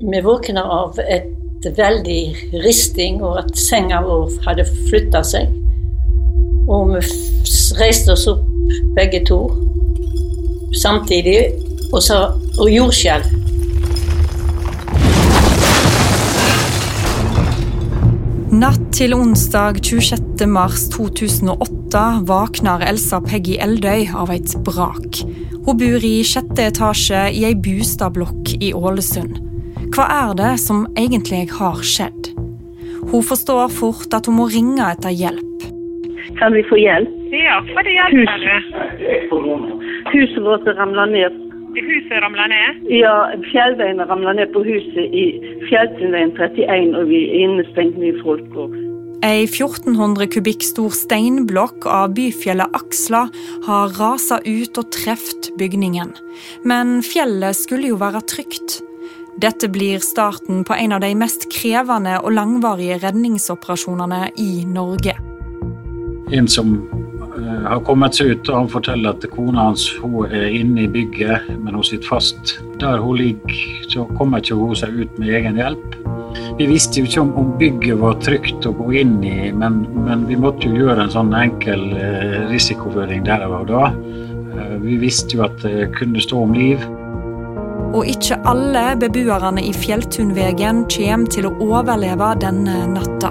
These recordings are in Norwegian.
Vi våkna av et veldig risting og at senga vår hadde flytta seg. Og vi reiste oss opp begge to samtidig og sa og jordskjelv. Natt til onsdag 26. mars 2008 våkner Elsa Peggy Eldøy av et brak. Hun bor i sjette etasje i ei bostadblokk i Ålesund. Hva er det som egentlig har skjedd? Hun forstår fort at hun må ringe etter hjelp. Kan vi få hjelp? Ja, hva det hjelper du? Huset vårt ramla ned. Huset ramla ned? Ja, fjellveien ramla ned på huset i Fjelltunveien 31, og vi er innestengt mye folk. Og Ei 1400 kubikk stor steinblokk av byfjellet Aksla har rasa ut og truffet bygningen. Men fjellet skulle jo være trygt. Dette blir starten på en av de mest krevende og langvarige redningsoperasjonene i Norge. En som eh, har kommet seg ut, og han forteller at kona hans hun er inne i bygget, men hun sitter fast. Der hun ligger, så kommer ikke hun seg ut med egen hjelp. Vi visste jo ikke om, om bygget var trygt å gå inn i, men, men vi måtte jo gjøre en sånn enkel eh, risikovurdering der og da. Eh, vi visste jo at det kunne stå om liv. Og ikke alle beboerne i Fjelltunvegen kommer til å overleve denne natta.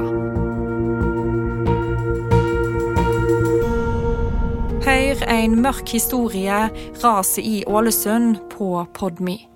Hør en mørk historie, raset i Ålesund, på Podme.